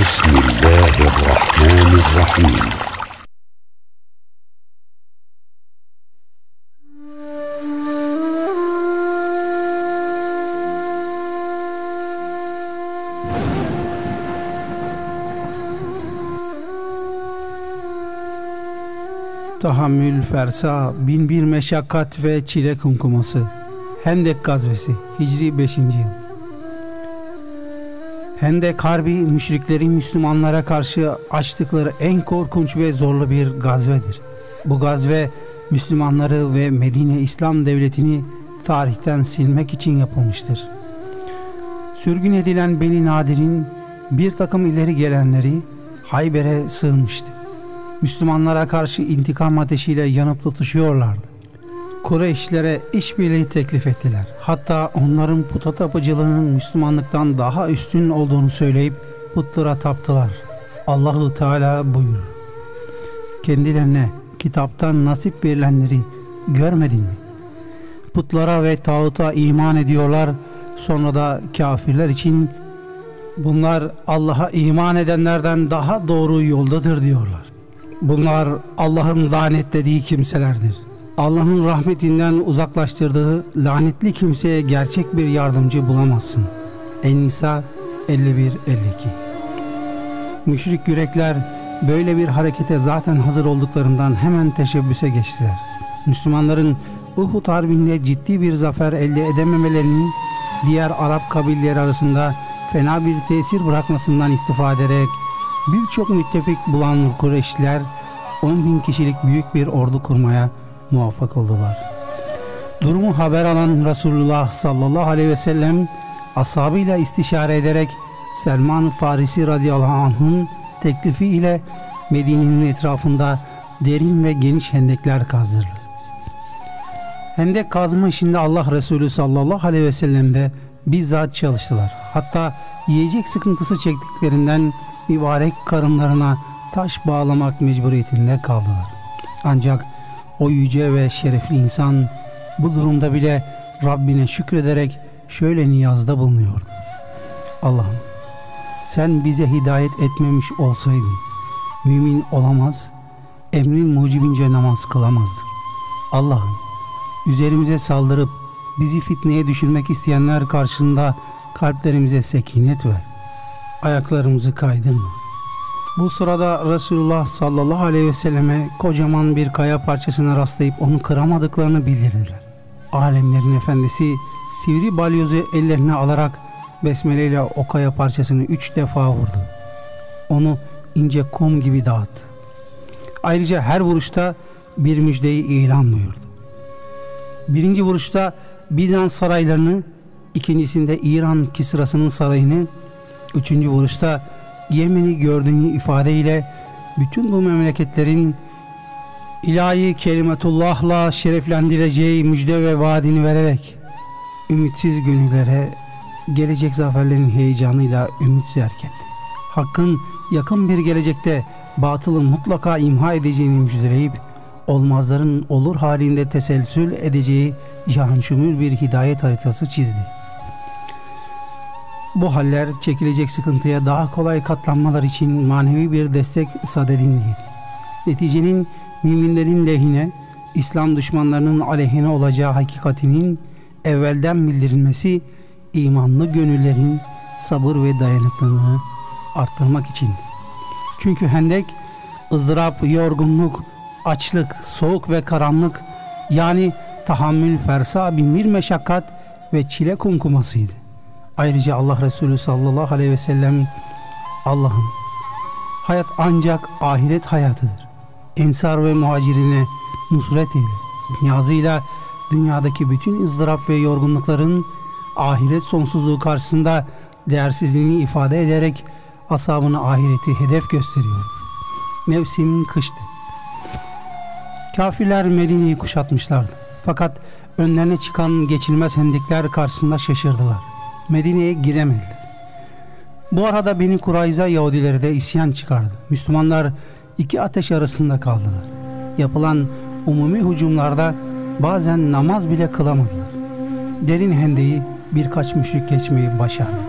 بسم الله الرحمن الرحيم Tahammül, fersa, bin bir meşakkat ve çile kumkuması. Hendek gazvesi, Hicri 5. yıl. Hendek Harbi, müşriklerin Müslümanlara karşı açtıkları en korkunç ve zorlu bir gazvedir. Bu gazve, Müslümanları ve Medine İslam Devleti'ni tarihten silmek için yapılmıştır. Sürgün edilen Beni Nadir'in bir takım ileri gelenleri Hayber'e sığınmıştı. Müslümanlara karşı intikam ateşiyle yanıp tutuşuyorlardı. Kureyşlere işbirliği teklif ettiler. Hatta onların puta tapıcılığının Müslümanlıktan daha üstün olduğunu söyleyip putlara taptılar. Allahu Teala buyurur. Kendilerine kitaptan nasip verilenleri görmedin mi? Putlara ve tağuta iman ediyorlar. Sonra da kafirler için bunlar Allah'a iman edenlerden daha doğru yoldadır diyorlar. Bunlar Allah'ın lanetlediği kimselerdir. Allah'ın rahmetinden uzaklaştırdığı lanetli kimseye gerçek bir yardımcı bulamazsın. En-Nisa 51-52 Müşrik yürekler böyle bir harekete zaten hazır olduklarından hemen teşebbüse geçtiler. Müslümanların Uhud Harbi'nde ciddi bir zafer elde edememelerinin diğer Arap kabileleri arasında fena bir tesir bırakmasından istifade ederek birçok müttefik bulan Kureyşliler 10 bin kişilik büyük bir ordu kurmaya muvaffak oldular. Durumu haber alan Resulullah sallallahu aleyhi ve sellem ashabıyla istişare ederek Selman Farisi radıyallahu anh'ın teklifi ile Medine'nin etrafında derin ve geniş hendekler kazdırdı. Hendek kazma işinde Allah Resulü sallallahu aleyhi ve sellem de bizzat çalıştılar. Hatta yiyecek sıkıntısı çektiklerinden mübarek karınlarına taş bağlamak mecburiyetinde kaldılar. Ancak o yüce ve şerefli insan bu durumda bile Rabbine şükrederek şöyle niyazda bulunuyordu. Allah'ım sen bize hidayet etmemiş olsaydın mümin olamaz, emrin mucibince namaz kılamazdık. Allah'ım üzerimize saldırıp bizi fitneye düşürmek isteyenler karşısında kalplerimize sekinet ver. Ayaklarımızı kaydırma. Bu sırada Resulullah sallallahu aleyhi ve selleme kocaman bir kaya parçasına rastlayıp onu kıramadıklarını bildirdiler. Alemlerin efendisi sivri balyozu ellerine alarak besmele ile o kaya parçasını üç defa vurdu. Onu ince kum gibi dağıttı. Ayrıca her vuruşta bir müjdeyi ilan buyurdu. Birinci vuruşta Bizans saraylarını, ikincisinde İran Kisrası'nın sarayını, üçüncü vuruşta Yemen'i gördüğünü ifadeyle bütün bu memleketlerin ilahi kelimetullahla şereflendireceği müjde ve vaadini vererek ümitsiz gönüllere gelecek zaferlerin heyecanıyla ümit zerk. Hakkın yakın bir gelecekte batılın mutlaka imha edeceğini müjdeleyip olmazların olur halinde teselsül edeceği cihan bir hidayet haritası çizdi. Bu haller çekilecek sıkıntıya daha kolay katlanmalar için manevi bir destek sadedindeydi. Neticenin müminlerin lehine, İslam düşmanlarının aleyhine olacağı hakikatinin evvelden bildirilmesi imanlı gönüllerin sabır ve dayanıklılığını arttırmak için. Çünkü hendek ızdırap, yorgunluk, açlık, soğuk ve karanlık yani tahammül fersa bir meşakkat ve çile kumkumasıydı. Ayrıca Allah Resulü sallallahu aleyhi ve sellem Allah'ım hayat ancak ahiret hayatıdır. Ensar ve muhacirine nusret eyle. Niyazıyla dünyadaki bütün ızdırap ve yorgunlukların ahiret sonsuzluğu karşısında değersizliğini ifade ederek asabını ahireti hedef gösteriyor. Mevsim kıştı. Kafirler Medine'yi kuşatmışlardı. Fakat önlerine çıkan geçilmez hendikler karşısında şaşırdılar. Medine'ye giremediler. Bu arada Beni Kurayza Yahudileri de isyan çıkardı. Müslümanlar iki ateş arasında kaldılar. Yapılan umumi hücumlarda bazen namaz bile kılamadılar. Derin hendeyi birkaç müşrik geçmeyi başardı.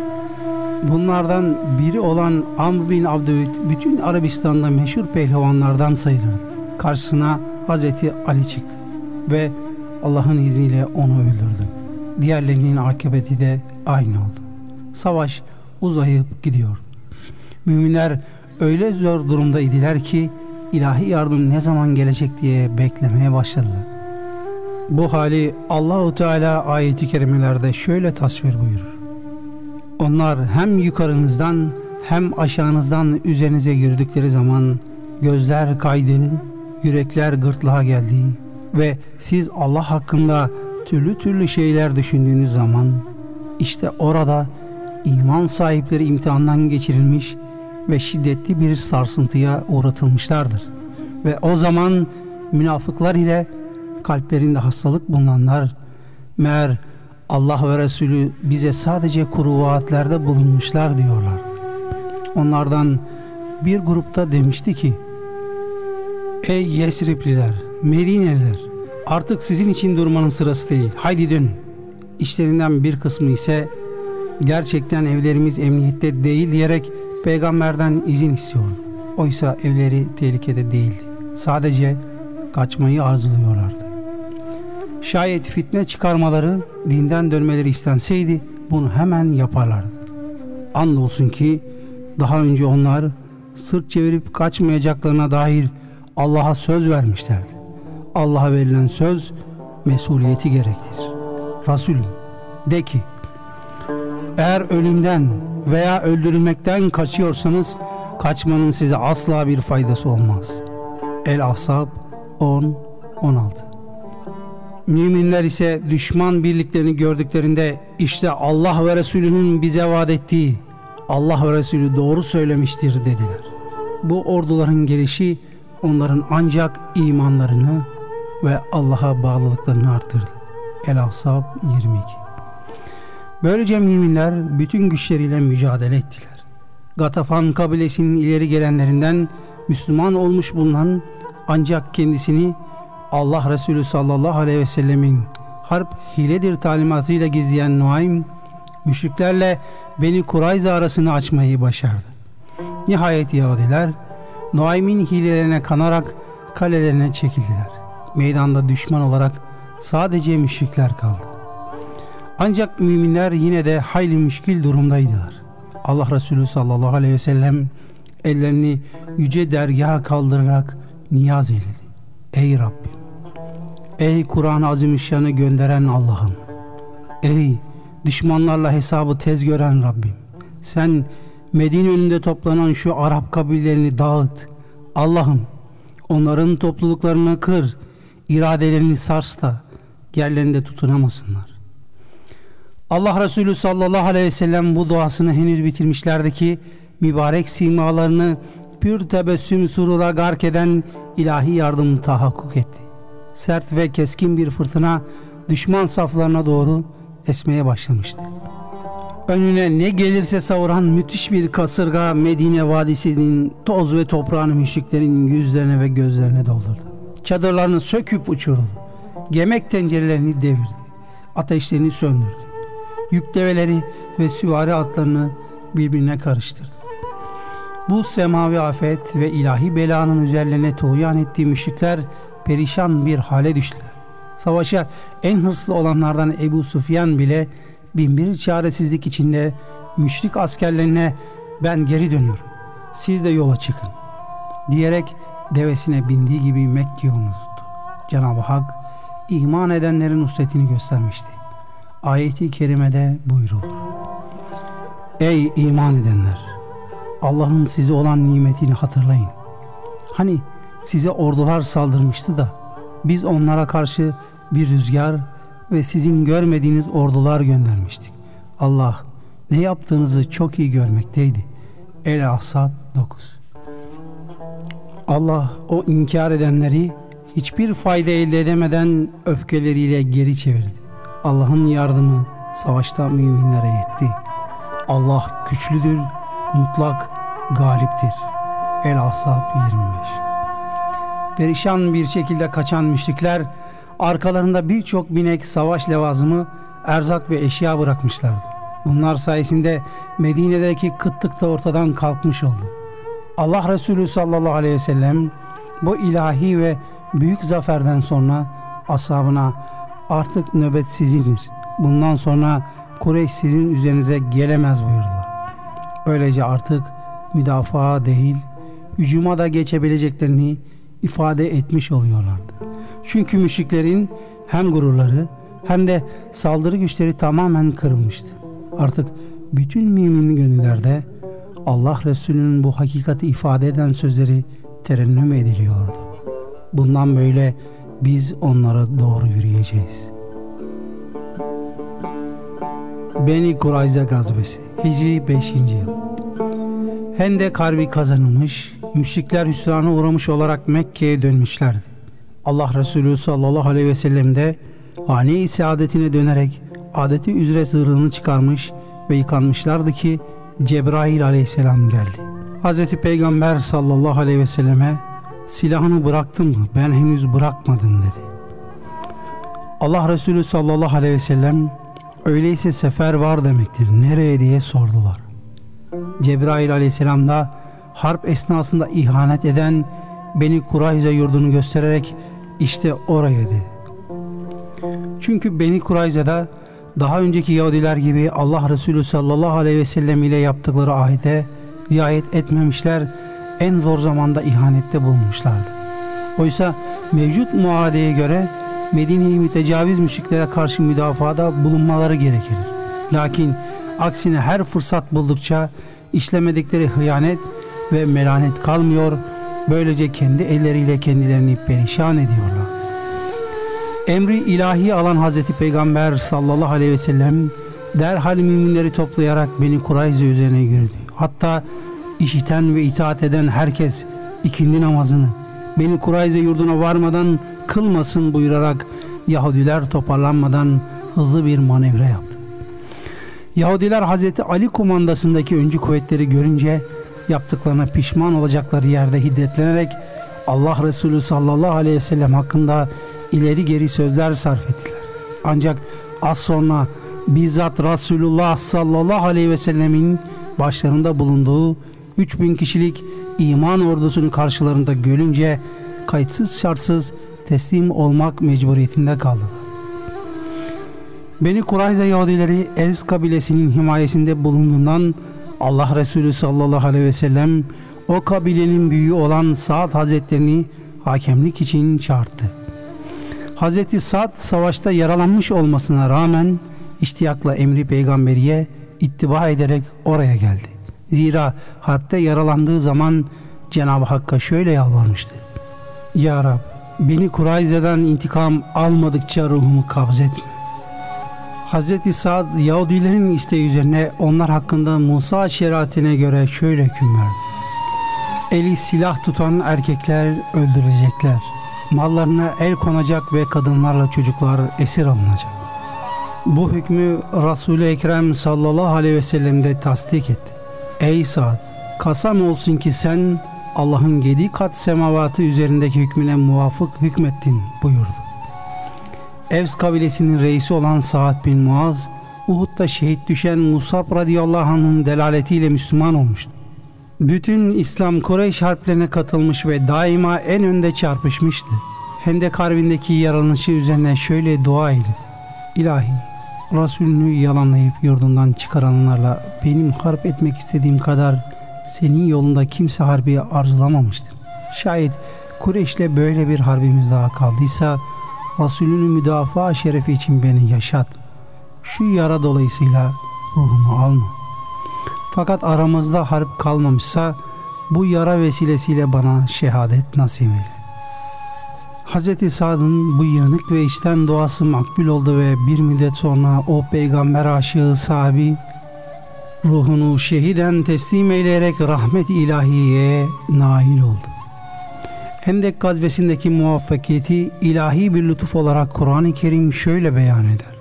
Bunlardan biri olan Amr bin Abdüvit bütün Arabistan'da meşhur pehlivanlardan sayılırdı. Karşısına Hazreti Ali çıktı ve Allah'ın izniyle onu öldürdü. Diğerlerinin akıbeti de aynı oldu. Savaş uzayıp gidiyor. Müminler öyle zor durumda idiler ki ilahi yardım ne zaman gelecek diye beklemeye başladılar. Bu hali Allahu Teala ayeti kerimelerde şöyle tasvir buyurur. Onlar hem yukarınızdan hem aşağınızdan üzerinize yürüdükleri zaman gözler kaydı, yürekler gırtlağa geldi ve siz Allah hakkında türlü türlü şeyler düşündüğünüz zaman işte orada iman sahipleri imtihandan geçirilmiş ve şiddetli bir sarsıntıya uğratılmışlardır. Ve o zaman münafıklar ile kalplerinde hastalık bulunanlar meğer Allah ve Resulü bize sadece kuru vaatlerde bulunmuşlar diyorlardı. Onlardan bir grupta demişti ki Ey Yesripliler, Medineliler artık sizin için durmanın sırası değil. Haydi dönün. İşlerinden bir kısmı ise gerçekten evlerimiz emniyette değil diyerek peygamberden izin istiyordu. Oysa evleri tehlikede değildi. Sadece kaçmayı arzuluyorlardı. Şayet fitne çıkarmaları, dinden dönmeleri istenseydi bunu hemen yaparlardı. Andolsun ki daha önce onlar sırt çevirip kaçmayacaklarına dair Allah'a söz vermişlerdi. Allah'a verilen söz mesuliyeti gerektirir. Resulüm de ki eğer ölümden veya öldürülmekten kaçıyorsanız kaçmanın size asla bir faydası olmaz. El-Ahzab 10-16 Müminler ise düşman birliklerini gördüklerinde işte Allah ve Resulünün bize vaat ettiği Allah ve Resulü doğru söylemiştir dediler. Bu orduların gelişi onların ancak imanlarını ve Allah'a bağlılıklarını arttırdı. El-Ahzab 22 Böylece müminler bütün güçleriyle mücadele ettiler. Gatafan kabilesinin ileri gelenlerinden Müslüman olmuş bulunan ancak kendisini Allah Resulü sallallahu aleyhi ve sellemin harp hiledir talimatıyla gizleyen Nuaym, müşriklerle Beni Kurayza arasını açmayı başardı. Nihayet Yahudiler Nuaym'in hilelerine kanarak kalelerine çekildiler. Meydanda düşman olarak sadece müşrikler kaldı. Ancak müminler yine de hayli müşkil durumdaydılar. Allah Resulü sallallahu aleyhi ve sellem ellerini yüce dergaha kaldırarak niyaz eyledi. Ey Rabbim! Ey Kur'an-ı Azimüşşan'ı gönderen Allah'ım! Ey düşmanlarla hesabı tez gören Rabbim! Sen Medine önünde toplanan şu Arap kabirlerini dağıt. Allah'ım onların topluluklarını kır, iradelerini sars da yerlerinde tutunamasınlar. Allah Resulü sallallahu aleyhi ve sellem bu duasını henüz bitirmişlerdi ki mübarek simalarını pür tebessüm surura gark eden ilahi yardım tahakkuk etti. Sert ve keskin bir fırtına düşman saflarına doğru esmeye başlamıştı. Önüne ne gelirse savuran müthiş bir kasırga Medine vadisinin toz ve toprağını müşriklerin yüzlerine ve gözlerine doldurdu. Çadırlarını söküp uçurdu. Gemek tencerelerini devirdi. Ateşlerini söndürdü. Yük develeri ve süvari atlarını birbirine karıştırdı. Bu semavi afet ve ilahi belanın üzerlerine tuğyan ettiği müşrikler perişan bir hale düştüler. Savaşa en hırslı olanlardan Ebu Sufyan bile binbir çaresizlik içinde müşrik askerlerine ben geri dönüyorum. Siz de yola çıkın. Diyerek devesine bindiği gibi Mekke'yi unuttu. Cenab-ı Hak iman edenlerin nusretini göstermişti. Ayeti kerimede buyrulur. Ey iman edenler! Allah'ın size olan nimetini hatırlayın. Hani size ordular saldırmıştı da biz onlara karşı bir rüzgar ve sizin görmediğiniz ordular göndermiştik. Allah ne yaptığınızı çok iyi görmekteydi. El-Ahzab 9 Allah o inkar edenleri hiçbir fayda elde edemeden öfkeleriyle geri çevirdi. Allah'ın yardımı savaşta müminlere yetti. Allah güçlüdür, mutlak galiptir. El-Ahzab 25 Perişan bir şekilde kaçan müşrikler arkalarında birçok binek savaş levazımı, erzak ve eşya bırakmışlardı. Bunlar sayesinde Medine'deki kıtlık da ortadan kalkmış oldu. Allah Resulü sallallahu aleyhi ve sellem bu ilahi ve büyük zaferden sonra ashabına artık nöbet sizindir. Bundan sonra Kureyş sizin üzerinize gelemez buyurdular. Böylece artık müdafaa değil, hücuma da geçebileceklerini ifade etmiş oluyorlardı. Çünkü müşriklerin hem gururları hem de saldırı güçleri tamamen kırılmıştı. Artık bütün mümin gönüllerde Allah Resulü'nün bu hakikati ifade eden sözleri terennüm ediliyordu. Bundan böyle biz onlara doğru yürüyeceğiz. Beni Kurayza gazvesi Hicri 5. yıl Hendek Harbi kazanılmış, müşrikler hüsrana uğramış olarak Mekke'ye dönmüşlerdi. Allah Resulü sallallahu aleyhi ve sellem de ani saadetine dönerek adeti üzere zırhını çıkarmış ve yıkanmışlardı ki Cebrail aleyhisselam geldi. Hz. Peygamber sallallahu aleyhi ve selleme silahını bıraktın mı? Ben henüz bırakmadım dedi. Allah Resulü sallallahu aleyhi ve sellem öyleyse sefer var demektir. Nereye diye sordular. Cebrail aleyhisselam da harp esnasında ihanet eden Beni Kurayza yurdunu göstererek işte oraya dedi. Çünkü Beni Kurayza'da daha önceki Yahudiler gibi Allah Resulü sallallahu aleyhi ve sellem ile yaptıkları ahite riayet etmemişler, en zor zamanda ihanette bulunmuşlardı. Oysa mevcut muadeye göre Medine'yi mütecaviz müşriklere karşı müdafada bulunmaları gerekir. Lakin aksine her fırsat buldukça işlemedikleri hıyanet ve melanet kalmıyor, böylece kendi elleriyle kendilerini perişan ediyorlar. Emri ilahi alan Hazreti Peygamber sallallahu aleyhi ve sellem derhal müminleri toplayarak beni Kurayza üzerine yürüdü. Hatta işiten ve itaat eden herkes ikindi namazını beni Kurayza yurduna varmadan kılmasın buyurarak Yahudiler toparlanmadan hızlı bir manevra yaptı. Yahudiler Hazreti Ali kumandasındaki öncü kuvvetleri görünce yaptıklarına pişman olacakları yerde hiddetlenerek Allah Resulü sallallahu aleyhi ve sellem hakkında ileri geri sözler sarf ettiler. Ancak az sonra bizzat Resulullah sallallahu aleyhi ve sellemin başlarında bulunduğu 3000 kişilik iman ordusunu karşılarında görünce kayıtsız şartsız teslim olmak mecburiyetinde kaldılar. Beni Kurayza Yahudileri Evs kabilesinin himayesinde bulunduğundan Allah Resulü sallallahu aleyhi ve sellem o kabilenin büyüğü olan Saad Hazretlerini hakemlik için çağırdı. Hazreti Sa'd savaşta yaralanmış olmasına rağmen iştiyakla emri peygamberiye ittiba ederek oraya geldi. Zira harpte yaralandığı zaman Cenab-ı Hakk'a şöyle yalvarmıştı. Ya Rab beni Kurayze'den intikam almadıkça ruhumu kabzetme. Hazreti Sa'd Yahudilerin isteği üzerine onlar hakkında Musa şeriatine göre şöyle hüküm verdi. Eli silah tutan erkekler öldürülecekler mallarına el konacak ve kadınlarla çocuklar esir alınacak. Bu hükmü Resul-i Ekrem sallallahu aleyhi ve sellem de tasdik etti. Ey Sa'd! Kasam olsun ki sen Allah'ın yedi kat semavatı üzerindeki hükmüne muvafık hükmettin buyurdu. Evs kabilesinin reisi olan Sa'd bin Muaz, Uhud'da şehit düşen Musab radıyallahu anh'ın delaletiyle Müslüman olmuştu. Bütün İslam Kureyş harplerine katılmış ve daima en önde çarpışmıştı. Hendek Harbi'ndeki yaralanışı üzerine şöyle dua eyledi. İlahi, Resulünü yalanlayıp yurdundan çıkaranlarla benim harp etmek istediğim kadar senin yolunda kimse harbi arzulamamıştır. Şayet Kureyş'le böyle bir harbimiz daha kaldıysa Resulünü müdafaa şerefi için beni yaşat. Şu yara dolayısıyla ruhumu alma.'' Fakat aramızda harp kalmamışsa bu yara vesilesiyle bana şehadet nasip eyle. Hz. Sa'd'ın bu yanık ve içten duası makbul oldu ve bir müddet sonra o peygamber aşığı sahibi ruhunu şehiden teslim eyleyerek rahmet ilahiyeye nail oldu. Hendek gazvesindeki muvaffakiyeti ilahi bir lütuf olarak Kur'an-ı Kerim şöyle beyan eder.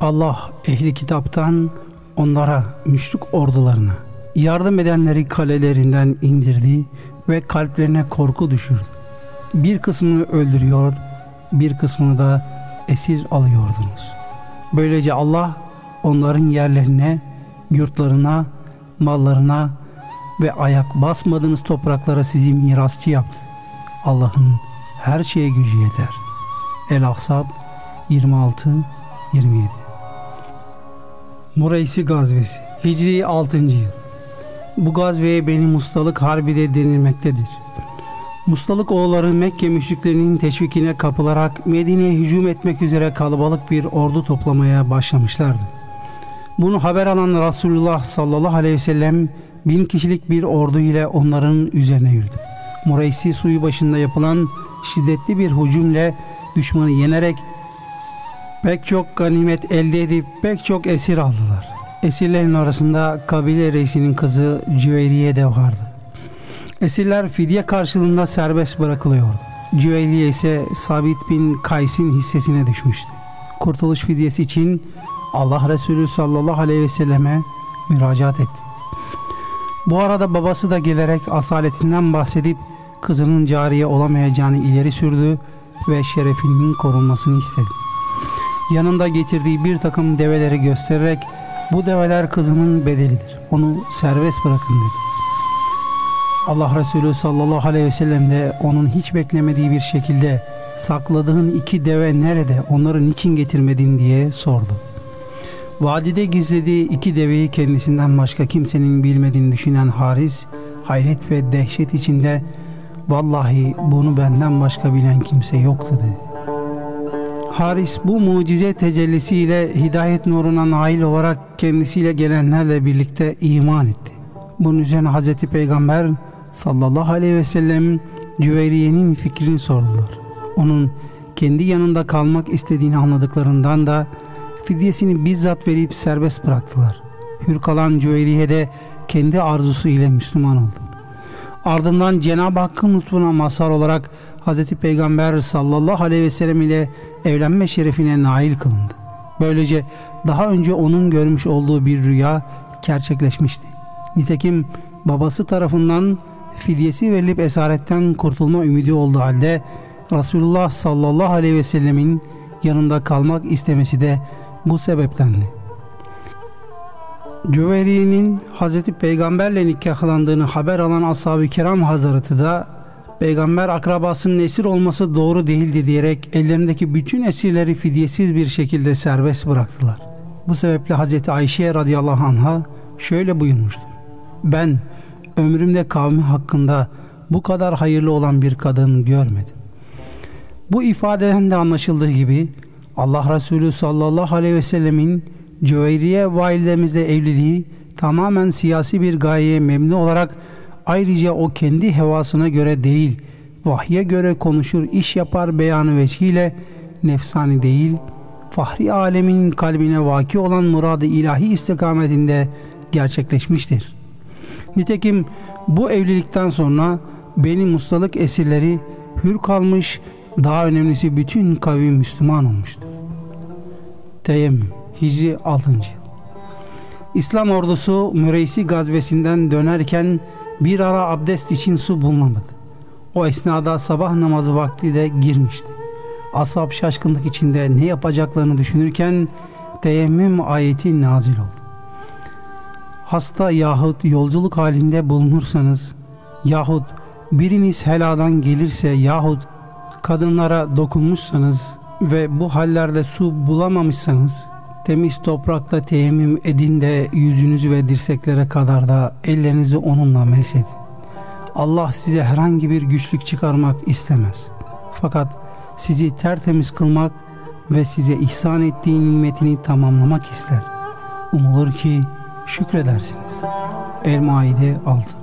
Allah ehli kitaptan onlara, müşrik ordularına yardım edenleri kalelerinden indirdi ve kalplerine korku düşürdü. Bir kısmını öldürüyor, bir kısmını da esir alıyordunuz. Böylece Allah onların yerlerine, yurtlarına, mallarına ve ayak basmadığınız topraklara sizi mirasçı yaptı. Allah'ın her şeye gücü yeter. El-Ahzab 26 27 Mureysi Gazvesi Hicri 6. yıl Bu gazveye Beni Mustalık Harbi de denilmektedir. Mustalık oğulları Mekke müşriklerinin teşvikine kapılarak Medine'ye hücum etmek üzere kalabalık bir ordu toplamaya başlamışlardı. Bunu haber alan Resulullah sallallahu aleyhi ve sellem bin kişilik bir ordu ile onların üzerine yürüdü. Mureysi suyu başında yapılan şiddetli bir hücumle düşmanı yenerek pek çok ganimet elde edip pek çok esir aldılar. Esirlerin arasında kabile reisinin kızı Cüveyriye de vardı. Esirler fidye karşılığında serbest bırakılıyordu. Cüveyriye ise Sabit bin Kays'in hissesine düşmüştü. Kurtuluş fidyesi için Allah Resulü sallallahu aleyhi ve selleme müracaat etti. Bu arada babası da gelerek asaletinden bahsedip kızının cariye olamayacağını ileri sürdü ve şerefinin korunmasını istedi. Yanında getirdiği bir takım develeri göstererek bu develer kızımın bedelidir. Onu serbest bırakın dedi. Allah Resulü sallallahu aleyhi ve sellem de onun hiç beklemediği bir şekilde sakladığın iki deve nerede onları niçin getirmedin diye sordu. Vadide gizlediği iki deveyi kendisinden başka kimsenin bilmediğini düşünen Haris hayret ve dehşet içinde vallahi bunu benden başka bilen kimse yoktu dedi. Haris bu mucize tecellisiyle hidayet nuruna nail olarak kendisiyle gelenlerle birlikte iman etti. Bunun üzerine Hazreti Peygamber sallallahu aleyhi ve sellem Cüveyriye'nin fikrini sordular. Onun kendi yanında kalmak istediğini anladıklarından da fidyesini bizzat verip serbest bıraktılar. Hür kalan Cüveyriye de kendi arzusu ile Müslüman oldu. Ardından Cenab-ı Hakk'ın lütfuna mazhar olarak Hz. Peygamber sallallahu aleyhi ve sellem ile evlenme şerefine nail kılındı. Böylece daha önce onun görmüş olduğu bir rüya gerçekleşmişti. Nitekim babası tarafından fidyesi verilip esaretten kurtulma ümidi olduğu halde Resulullah sallallahu aleyhi ve sellemin yanında kalmak istemesi de bu sebeptendi. Cüveyri'nin Hazreti Peygamberle nikahlandığını haber alan Ashab-ı Kiram Hazreti da Peygamber akrabasının esir olması doğru değildi diyerek ellerindeki bütün esirleri fidyesiz bir şekilde serbest bıraktılar. Bu sebeple Hazreti Ayşe radıyallahu anha şöyle buyurmuştur. Ben ömrümde kavmi hakkında bu kadar hayırlı olan bir kadın görmedim. Bu ifadeden de anlaşıldığı gibi Allah Resulü sallallahu aleyhi ve sellemin Cüveyriye validemizle evliliği tamamen siyasi bir gayeye memnun olarak ayrıca o kendi hevasına göre değil, vahye göre konuşur, iş yapar beyanı veçhiyle nefsani değil, fahri alemin kalbine vaki olan muradı ilahi istikametinde gerçekleşmiştir. Nitekim bu evlilikten sonra benim ustalık esirleri hür kalmış, daha önemlisi bütün kavim Müslüman olmuştu. Teyemmüm Hicri 6. yıl İslam ordusu Müreysi gazvesinden dönerken bir ara abdest için su bulunamadı. O esnada sabah namazı vakti de girmişti. Ashab şaşkınlık içinde ne yapacaklarını düşünürken teyemmüm ayeti nazil oldu. Hasta yahut yolculuk halinde bulunursanız yahut biriniz heladan gelirse yahut kadınlara dokunmuşsanız ve bu hallerde su bulamamışsanız temiz toprakta teyemmüm edin de yüzünüzü ve dirseklere kadar da ellerinizi onunla mesedin. Allah size herhangi bir güçlük çıkarmak istemez. Fakat sizi tertemiz kılmak ve size ihsan ettiği nimetini tamamlamak ister. Umulur ki şükredersiniz. El-Maide 6